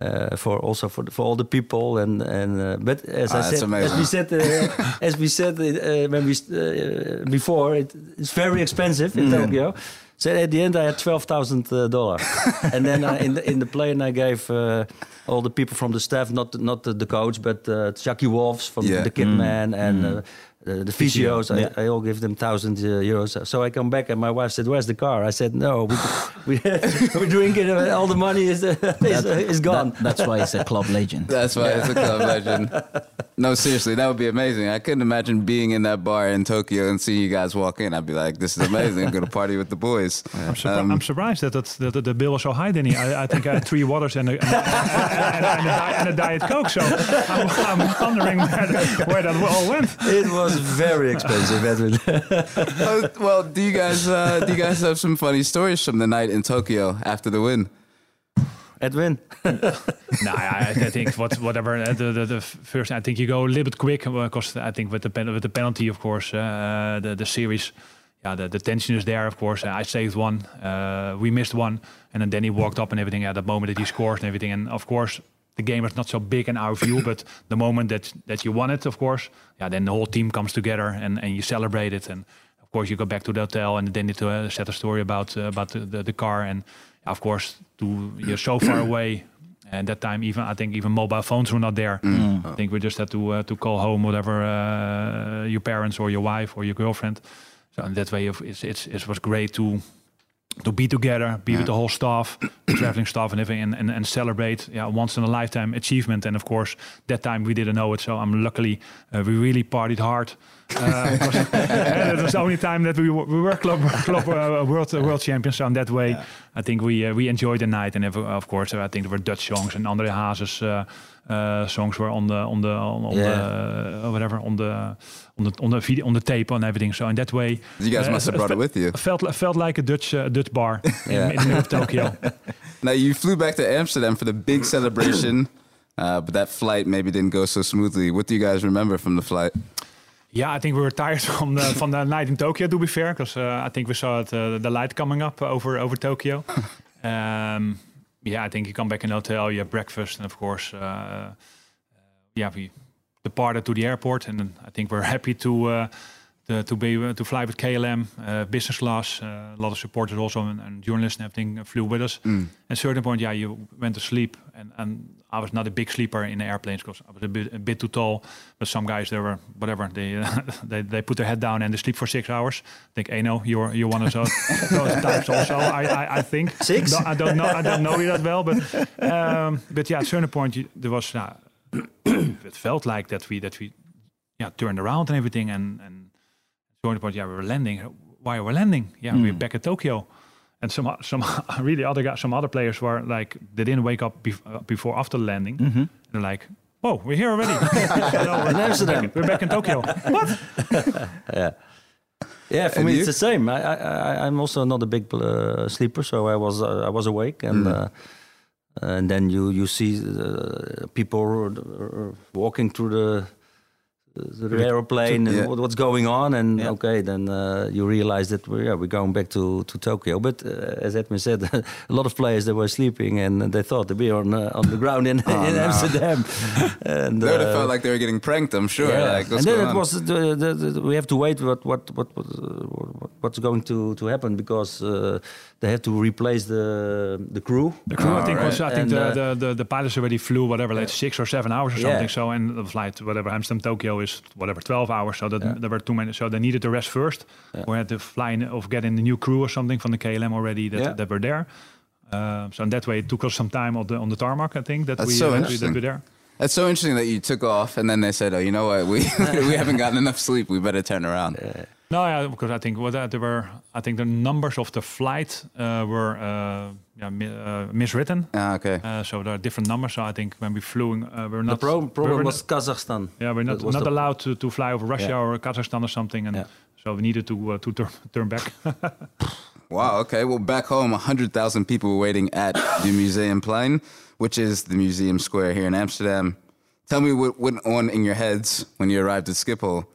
[SPEAKER 4] uh, for also for for all the people and and uh, but as
[SPEAKER 1] Ah,
[SPEAKER 4] I said
[SPEAKER 1] amazing.
[SPEAKER 4] as we said uh, as we said uh, when we uh, before it, it's very expensive in Tokyo. So at the end I had twelve thousand uh, dollar, and then I, in the in the plane I gave uh, all the people from the staff, not not the, the coach, but uh, Chucky Wolves from
[SPEAKER 1] Yeah.
[SPEAKER 4] the kit man and. Uh, the, the physios, I,
[SPEAKER 2] Yeah.
[SPEAKER 4] I all give them thousand uh, euros. So I come back and my wife said, "Where's the car?" I said, "No, we, we we're drinking. uh, All the money is uh, is, uh, is gone."
[SPEAKER 2] That- that's why it's a club legend.
[SPEAKER 1] That's why it's a club legend. No, seriously, that would be amazing. I couldn't imagine being in that bar in Tokyo and seeing you guys walk in. I'd be like, this is amazing. I'm going to party with the boys.
[SPEAKER 3] I'm, surpri-
[SPEAKER 1] Um,
[SPEAKER 3] I'm surprised that, that, that the bill was so high, Danny. I, I think I had three waters and a, and, and, and, a, and a diet coke. So I'm, I'm wondering where, the, where that all went.
[SPEAKER 4] it was very expensive, Edwin.
[SPEAKER 1] uh, well, do you guys uh, do you guys have some funny stories from the night in Tokyo after the win?
[SPEAKER 4] Edwin.
[SPEAKER 3] no, I, I think what, whatever uh, the, the, the first. I think you go a little bit quick because I think with the pen, with the penalty, of course, uh, the the series. Yeah, the, the tension is there, of course. I saved one, uh, we missed one, and then Danny walked up and everything at the moment that he scores and everything. And of course, the game was not so big in our view, but the moment that that you won it, of course, yeah, then the whole team comes together and, and you celebrate it. And of course, you go back to the hotel and then to uh, set a story about uh, about the, the, the car. And of course, to you're so far away. And that time, even I think even mobile phones were not there. I think we just had to uh, to call home whatever uh, your parents or your wife or your girlfriend. So in that way, it's, it's it was great to to be together, be with the whole staff, the traveling staff, and everything, and, and, and celebrate yeah once in a lifetime achievement. And of course, that time we didn't know it, so I'm luckily uh, we really partied hard. Uh, it, was, and it was the only time that we were, we were club club uh, world uh, world champions. So in that way, I think we uh, we enjoyed the night, and ev- of course, uh, I think there were Dutch songs and Andre Hazes. Uh, uh, songs were on the on the on, on
[SPEAKER 4] Yeah.
[SPEAKER 3] the uh, whatever on the on the on the video on the tape and everything. So in that way,
[SPEAKER 1] You guys
[SPEAKER 3] uh,
[SPEAKER 1] must have brought it with you.
[SPEAKER 3] Felt felt like a Dutch uh, Dutch bar
[SPEAKER 4] Yeah.
[SPEAKER 3] in, in the middle of Tokyo.
[SPEAKER 1] Now you flew back to Amsterdam for the big celebration Uh, but that flight maybe didn't go so smoothly. What do you guys remember from the flight?
[SPEAKER 3] Yeah, I think we were tired from the from the night in Tokyo. To be fair, because uh, I think we saw it, uh, the light coming up over over Tokyo. um, yeah, I think you come back in the hotel, you have breakfast, and of course, uh, uh, yeah, we departed to the airport, and I think we're happy to. Uh, to, to be uh, to fly with KLM uh, business class. Uh, a lot of supporters also and, and journalists and everything flew with us.
[SPEAKER 1] Mm.
[SPEAKER 3] At a certain point, yeah, you went to sleep, and, and I was not a big sleeper in the airplanes because I was a bit a bit too tall. But some guys, they were whatever. They they, they put their head down and they sleep for six hours. I think, hey, no, you're you're one of those, those types also. I, I, I think
[SPEAKER 2] Six?
[SPEAKER 3] No, I don't know. I don't know you that well, but um, but yeah, at a certain point, you, there was. Uh, it felt like that we that we yeah turned around and everything and and certain point yeah we were landing why are we landing yeah we're back at Tokyo. And some some really other guys some other players were like they didn't wake up bef- uh, before after landing they're like whoa we're here already. No, we're, back, we're back in Tokyo. What?
[SPEAKER 4] Yeah, yeah. for
[SPEAKER 1] And
[SPEAKER 4] me
[SPEAKER 1] you?
[SPEAKER 4] it's the same. I, I, I I'm also not a big uh, sleeper, so I was uh, I was awake, and uh, and then you you see uh, people uh, walking through the the, the aeroplane and
[SPEAKER 1] yeah.
[SPEAKER 4] what, what's going on, and
[SPEAKER 2] Yeah.
[SPEAKER 4] okay, then uh, you realize that we're yeah, we're going back to, to Tokyo. But uh, as Edwin said, a lot of players they were sleeping and they thought they were on uh, on the ground in, in
[SPEAKER 1] no.
[SPEAKER 4] Amsterdam, and
[SPEAKER 1] They would have
[SPEAKER 4] uh,
[SPEAKER 1] felt like they were getting pranked. I'm sure.
[SPEAKER 4] yeah,
[SPEAKER 1] Like,
[SPEAKER 4] and then it
[SPEAKER 1] on?
[SPEAKER 4] was the, the, the, we have to wait what what what, what uh, what's going to, to happen because uh, they have to replace the the crew.
[SPEAKER 3] the crew I think was I think
[SPEAKER 4] And,
[SPEAKER 3] the,
[SPEAKER 4] uh,
[SPEAKER 3] the, the the pilots already flew whatever like six or seven hours or
[SPEAKER 4] Yeah.
[SPEAKER 3] something so and the flight whatever Amsterdam Tokyo is whatever 12 hours so that there were too many so they needed to rest first we had to fly in, of getting the new crew or something from the KLM already that,
[SPEAKER 4] Yeah.
[SPEAKER 3] that were there uh, so in that way it took us some time on the on the tarmac I think that
[SPEAKER 1] That's
[SPEAKER 3] we
[SPEAKER 1] so
[SPEAKER 3] that we, that
[SPEAKER 1] interesting.
[SPEAKER 3] we there
[SPEAKER 1] That's so interesting that you took off and then they said, "Oh, you know what? We we haven't gotten enough sleep. We better turn around."
[SPEAKER 3] No yeah because I think what uh, there were I think the numbers of the flight uh, were uh, yeah, mi- uh, miswritten
[SPEAKER 1] Ah, okay.
[SPEAKER 3] uh, so there are different numbers so I think when we flew uh, we were
[SPEAKER 4] the
[SPEAKER 3] not
[SPEAKER 4] pro-
[SPEAKER 3] we
[SPEAKER 4] problem
[SPEAKER 3] were
[SPEAKER 4] was Kazakhstan.
[SPEAKER 3] Yeah, we're not not
[SPEAKER 4] the-
[SPEAKER 3] allowed to, to fly over Russia
[SPEAKER 4] Yeah.
[SPEAKER 3] or Kazakhstan or something, and
[SPEAKER 4] Yeah.
[SPEAKER 3] so we needed to uh, to turn turn back.
[SPEAKER 1] Wow. Okay. Well, back home, hundred thousand people were waiting at the museum Museumplein, which is the museum square here in Amsterdam. Tell me what went on in your heads when you arrived at Schiphol.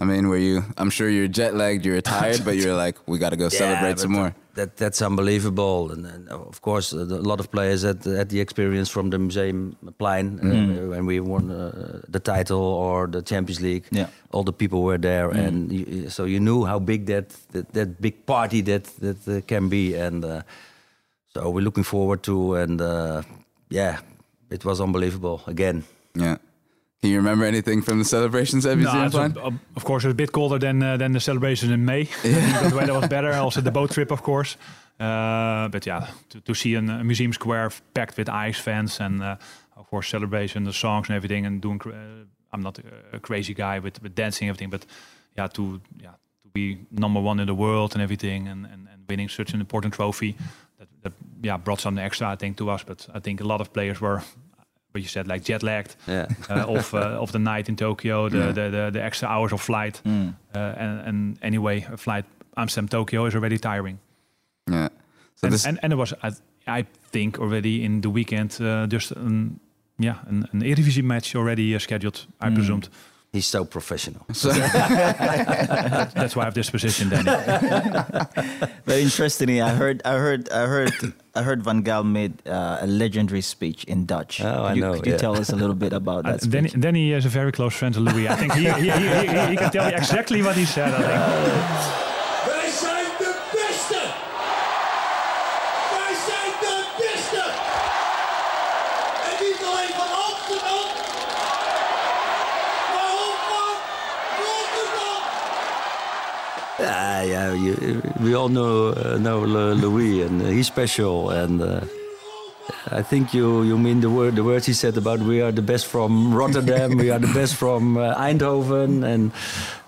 [SPEAKER 1] I mean, were you? I'm sure you're jet lagged, you're tired, but you're like, we got to go celebrate some more.
[SPEAKER 4] That that's unbelievable, and, and of course uh, a lot of players had had the experience from the museum Plein uh, when we won uh, the title or the Champions League.
[SPEAKER 2] Yeah.
[SPEAKER 4] all the people were there, and you, so you knew how big that that, that big party that that uh, can be, and uh, so we're looking forward to, and uh, yeah, it was unbelievable again.
[SPEAKER 1] Yeah. Can you remember anything from the celebrations at
[SPEAKER 3] No, it's
[SPEAKER 1] Museumplein?
[SPEAKER 3] a- of course, it's a bit colder than uh, than the celebrations in May. That the weather was better. Also, the boat trip, of course. Uh, but yeah, to, to see an, a museum square packed with Ajax fans and uh, of course celebration, the songs and everything, and doing. Uh, I'm not a, a crazy guy with, with dancing and everything, but yeah, to yeah to be number one in the world and everything, and, and, and winning such an important trophy, that, that yeah brought something extra, I think, to us. But I think a lot of players were. What you said, like jet lagged,
[SPEAKER 4] Yeah.
[SPEAKER 3] uh, of uh, of the night in Tokyo, the the, the, the extra hours of flight, uh, and, and anyway, a flight Amsterdam Tokyo is already tiring.
[SPEAKER 1] Yeah. So
[SPEAKER 3] And,
[SPEAKER 1] this,
[SPEAKER 3] and and it was I, I think already in the weekend uh, just an yeah an, an Eredivisie match already uh, scheduled. I presumed
[SPEAKER 4] He's so professional.
[SPEAKER 3] that's why I have this position. Danny.
[SPEAKER 2] Very interestingly, I heard, I heard, I heard, I heard Van Gaal made uh, a legendary speech in Dutch.
[SPEAKER 4] Oh, I
[SPEAKER 2] could you,
[SPEAKER 4] know,
[SPEAKER 2] Could you
[SPEAKER 4] yeah.
[SPEAKER 2] tell us a little bit about
[SPEAKER 3] Uh,
[SPEAKER 2] that? Then,
[SPEAKER 3] Danny, Danny is a very close friend to Louis. I think he, he, he, he, he can tell you exactly what he said.
[SPEAKER 4] Yeah, yeah. You, we all know uh, know Louis, and uh, he's special. And uh, I think you you mean the word the words he said about we are the best from Rotterdam, we are the best from uh, Eindhoven, and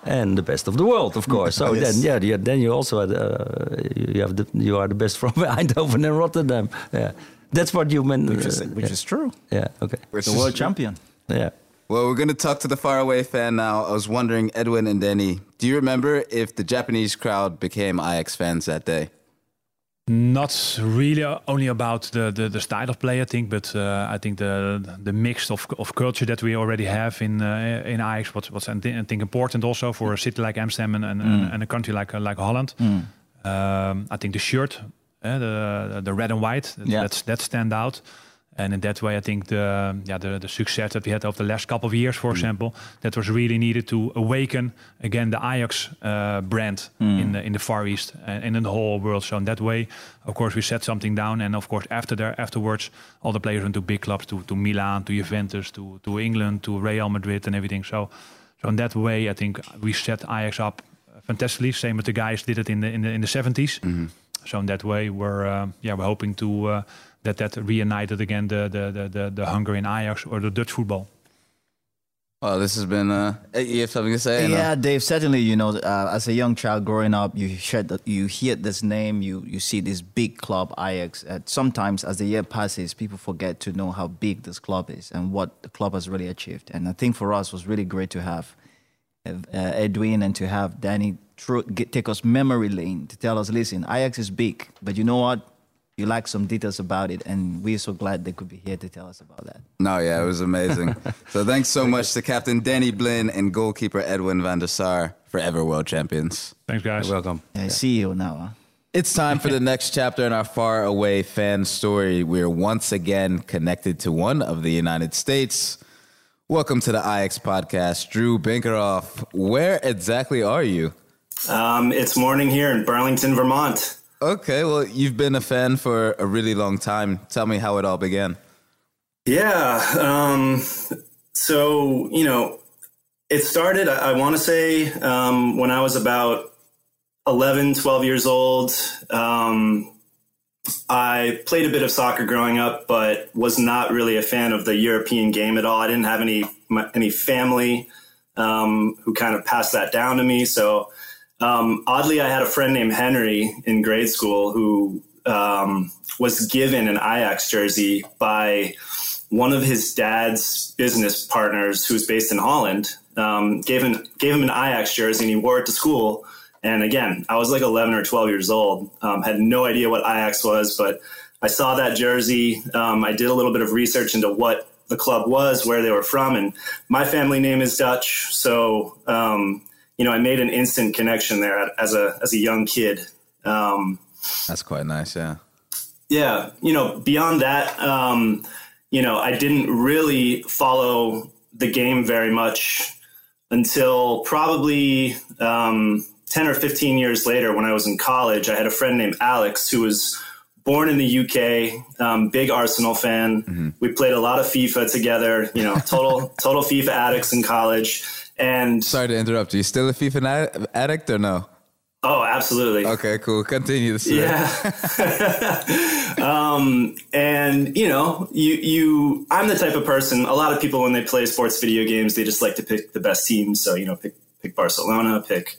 [SPEAKER 4] and the best of the world, of course. So
[SPEAKER 2] Yes.
[SPEAKER 4] then, yeah, yeah, then you also had, uh, you have the, you are the best from Eindhoven and Rotterdam. Yeah, that's what you meant.
[SPEAKER 2] which is
[SPEAKER 4] uh,
[SPEAKER 2] which
[SPEAKER 4] yeah.
[SPEAKER 2] is true.
[SPEAKER 4] yeah, okay,
[SPEAKER 1] Which
[SPEAKER 2] The
[SPEAKER 1] is-
[SPEAKER 2] world champion.
[SPEAKER 4] yeah.
[SPEAKER 1] Well, we're going to talk to the faraway fan now. I was wondering, Edwin and Danny, do you remember if the Japanese crowd became Ajax fans that day?
[SPEAKER 3] Not really only about the, the, the style of play, I think, but uh, I think the the mix of, of culture that we already have in uh, in Ajax, what's what's I think important also for a city like Amsterdam and, and,
[SPEAKER 2] Mm.
[SPEAKER 3] and a country like uh, like Holland.
[SPEAKER 2] Mm.
[SPEAKER 3] Um, I think the shirt, uh, the the red and white,
[SPEAKER 2] Yeah.
[SPEAKER 3] that's that stand out. And in that way, I think the yeah the, the success that we had over the last couple of years, for example, that was really needed to awaken again the Ajax uh, brand
[SPEAKER 2] Mm.
[SPEAKER 3] in the in the Far East and, and in the whole world. So in that way, of course, we set something down, and of course, after there afterwards, all the players went to big clubs, to to Milan, to Juventus, to to England, to Real Madrid, and everything. So, so in that way, I think we set Ajax up fantastically. Same with the guys did it in the in the in the 70s. So in that way, we're uh, yeah we're hoping to uh, that that reunited again the, the the the the hunger in Ajax or the Dutch football.
[SPEAKER 1] Well, this has been. Uh, you have something to say? No?
[SPEAKER 2] Yeah, Dave. Certainly, you know, uh, as a young child growing up, you hear that you hear this name, you you see this big club Ajax. Uh, sometimes, as the year passes, people forget to know how big this club is and what the club has really achieved. And I think for us, it was really great to have uh, Edwin and to have Danny tro- get, take us memory lane to tell us, listen, Ajax is big, but you know what? You like some details about it, and we're so glad they could be here to tell us about that.
[SPEAKER 1] No, yeah, it was amazing. so thanks so much to Captain Danny Blind and goalkeeper Edwin van der Sar, forever world champions.
[SPEAKER 3] Thanks, guys.
[SPEAKER 4] You're welcome.
[SPEAKER 2] Yeah, CEO now. Huh?
[SPEAKER 1] It's time for the next chapter in our far away fan story. We're once again connected to one of the United States. Welcome to the Ajax podcast. Drew Binkeroff, where exactly are you?
[SPEAKER 10] Um, it's morning here in Burlington, Vermont.
[SPEAKER 1] Okay, well, you've been a fan for a really long time. Tell me how it all began.
[SPEAKER 10] Yeah. Um, so, you know, it started, I, I want to say, um, when I was about 11, 12 years old. Um, I played a bit of soccer growing up, but was not really a fan of the European game at all. I didn't have any my, any family um, who kind of passed that down to me. So um, oddly, I had a friend named Henry in grade school who um, was given an Ajax jersey by one of his dad's business partners, who's based in Holland. Um, gave him gave him an Ajax jersey, and he wore it to school. And again, I was like 11 or 12 years old. Um, had no idea what Ajax was, but I saw that jersey. Um, I did a little bit of research into what the club was, where they were from, and my family name is Dutch, so um, you know I made an instant connection there as a as a young kid. Um,
[SPEAKER 1] That's quite nice, yeah.
[SPEAKER 10] yeah, you know, beyond that, um, you know, I didn't really follow the game very much until probably um, 10 or 15 years later when I was in college. I had a friend named Alex who was born in the UK, um, big Arsenal fan. We played a lot of FIFA together, you know, total, total FIFA addicts in college. And
[SPEAKER 1] Sorry to interrupt. Are you still a FIFA addict or no?
[SPEAKER 10] oh, absolutely.
[SPEAKER 1] Okay, cool. Continue story.
[SPEAKER 10] Yeah. um, and you know, you you I'm the type of person. A lot of people when they play sports video games, they just like to pick the best teams. So you know, pick pick Barcelona, pick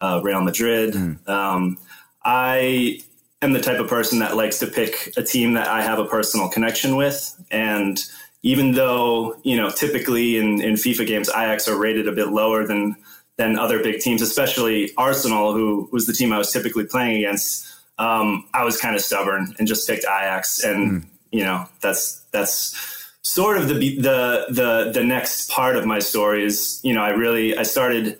[SPEAKER 10] uh, Real Madrid. Um, I am the type of person that likes to pick a team that I have a personal connection with. And even though you know, typically in in FIFA games, Ajax are rated a bit lower than than other big teams, especially Arsenal, who was the team I was typically playing against. Um, I was kind of stubborn and just picked Ajax, and you know that's that's sort of the the the the next part of my story is you know I really I started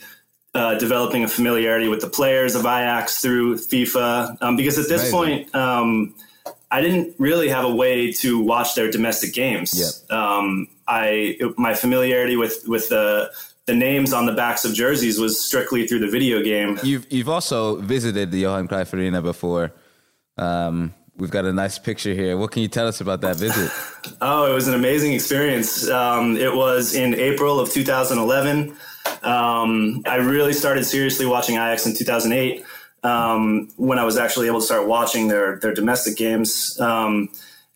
[SPEAKER 10] uh, developing a familiarity with the players of Ajax through FIFA um, because at this
[SPEAKER 1] Amazing.
[SPEAKER 10] point um, I didn't really have a way to watch their domestic games.
[SPEAKER 1] Yep.
[SPEAKER 10] Um, I my familiarity with with the the names on the backs of jerseys was strictly through the video game.
[SPEAKER 1] You've you've also visited the Johan Cruyff Arena before. Um, we've got a nice picture here. What can you tell us about that visit?
[SPEAKER 10] Oh, it was an amazing experience. Um, it was in April of 2011. Um, I really started seriously watching Ajax in 2008 um, when I was actually able to start watching their their domestic games. Um,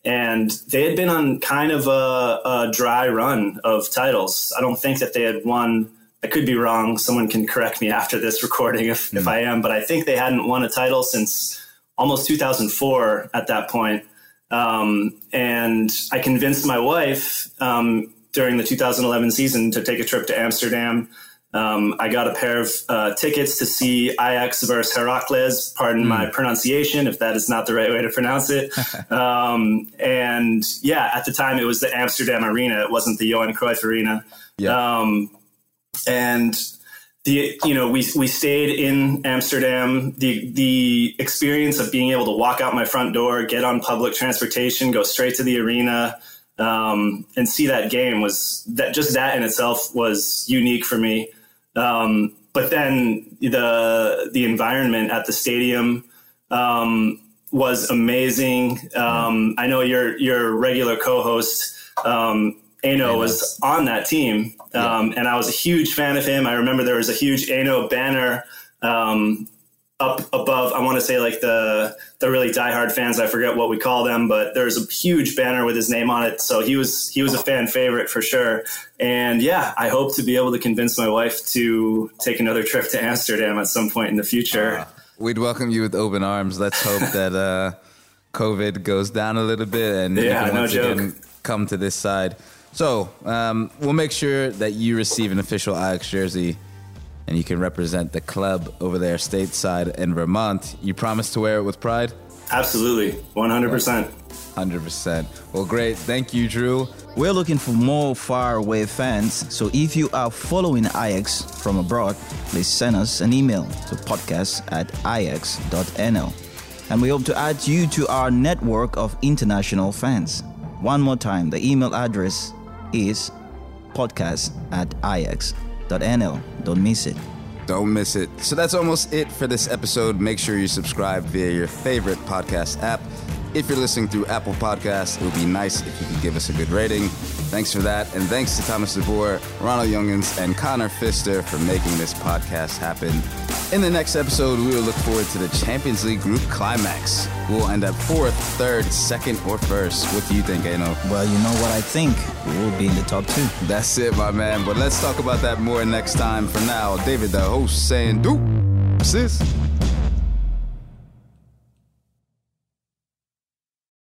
[SPEAKER 10] and they had been on kind of a, a dry run of titles. I don't think that they had won. I could be wrong. Someone can correct me after this recording if, if I am, but I think they hadn't won a title since almost 2004 at that point. Um, and I convinced my wife um, during the 2011 season to take a trip to Amsterdam Um, I got a pair of uh, tickets to see Ajax versus Heracles. Pardon mm. my pronunciation if that is not the right way to pronounce it. um, and yeah, at the time it was the Amsterdam Arena. It wasn't the Johan Cruyff Arena. Yeah. Um, and the you know we we stayed in Amsterdam. The the experience of being able to walk out my front door, get on public transportation, go straight to the arena, um, and see that game was that just that in itself was unique for me. Um, but then the the environment at the stadium um, was amazing. Um, I know your your regular co-host um, Enoh was on that team, um, and I was a huge fan of him. I remember there was a huge Enoh banner um, up above. I want to say like the the really diehard fans. I forget what we call them, but there's a huge banner with his name on it. So he was he was a fan favorite for sure. And yeah, I hope to be able to convince my wife to take another trip to Amsterdam at some point in the future. Uh,
[SPEAKER 1] we'd welcome you with open arms. Let's hope that uh, COVID goes down a little bit and
[SPEAKER 10] yeah, no joke.
[SPEAKER 1] come to this side. So um, we'll make sure that you receive an official Ajax jersey and you can represent the club over there stateside in Vermont. You promise to wear it with pride?
[SPEAKER 10] Absolutely, 100%.
[SPEAKER 1] 100%. Well, great. Thank you, Drew.
[SPEAKER 2] We're looking for more far away fans. So if you are following Ajax from abroad, please send us an email to podcast at ajax.nl. And we hope to add you to our network of international fans. One more time, the email address is podcast at Don't miss it.
[SPEAKER 1] Don't miss it. So that's almost it for this episode. Make sure you subscribe via your favorite podcast app. If you're listening through Apple Podcasts, it would be nice if you could give us a good rating. Thanks for that. And thanks to Thomas DeBoer, Ronald Youngens, and Connor Pfister for making this podcast happen. In the next episode, we will look forward to the Champions League group climax. We'll end up fourth, third, second, or first. What do you think, Enoh?
[SPEAKER 2] Well, you know what I think. We will be in the top two.
[SPEAKER 1] That's it, my man. But let's talk about that more next time. For now, David, the host, saying, do sis.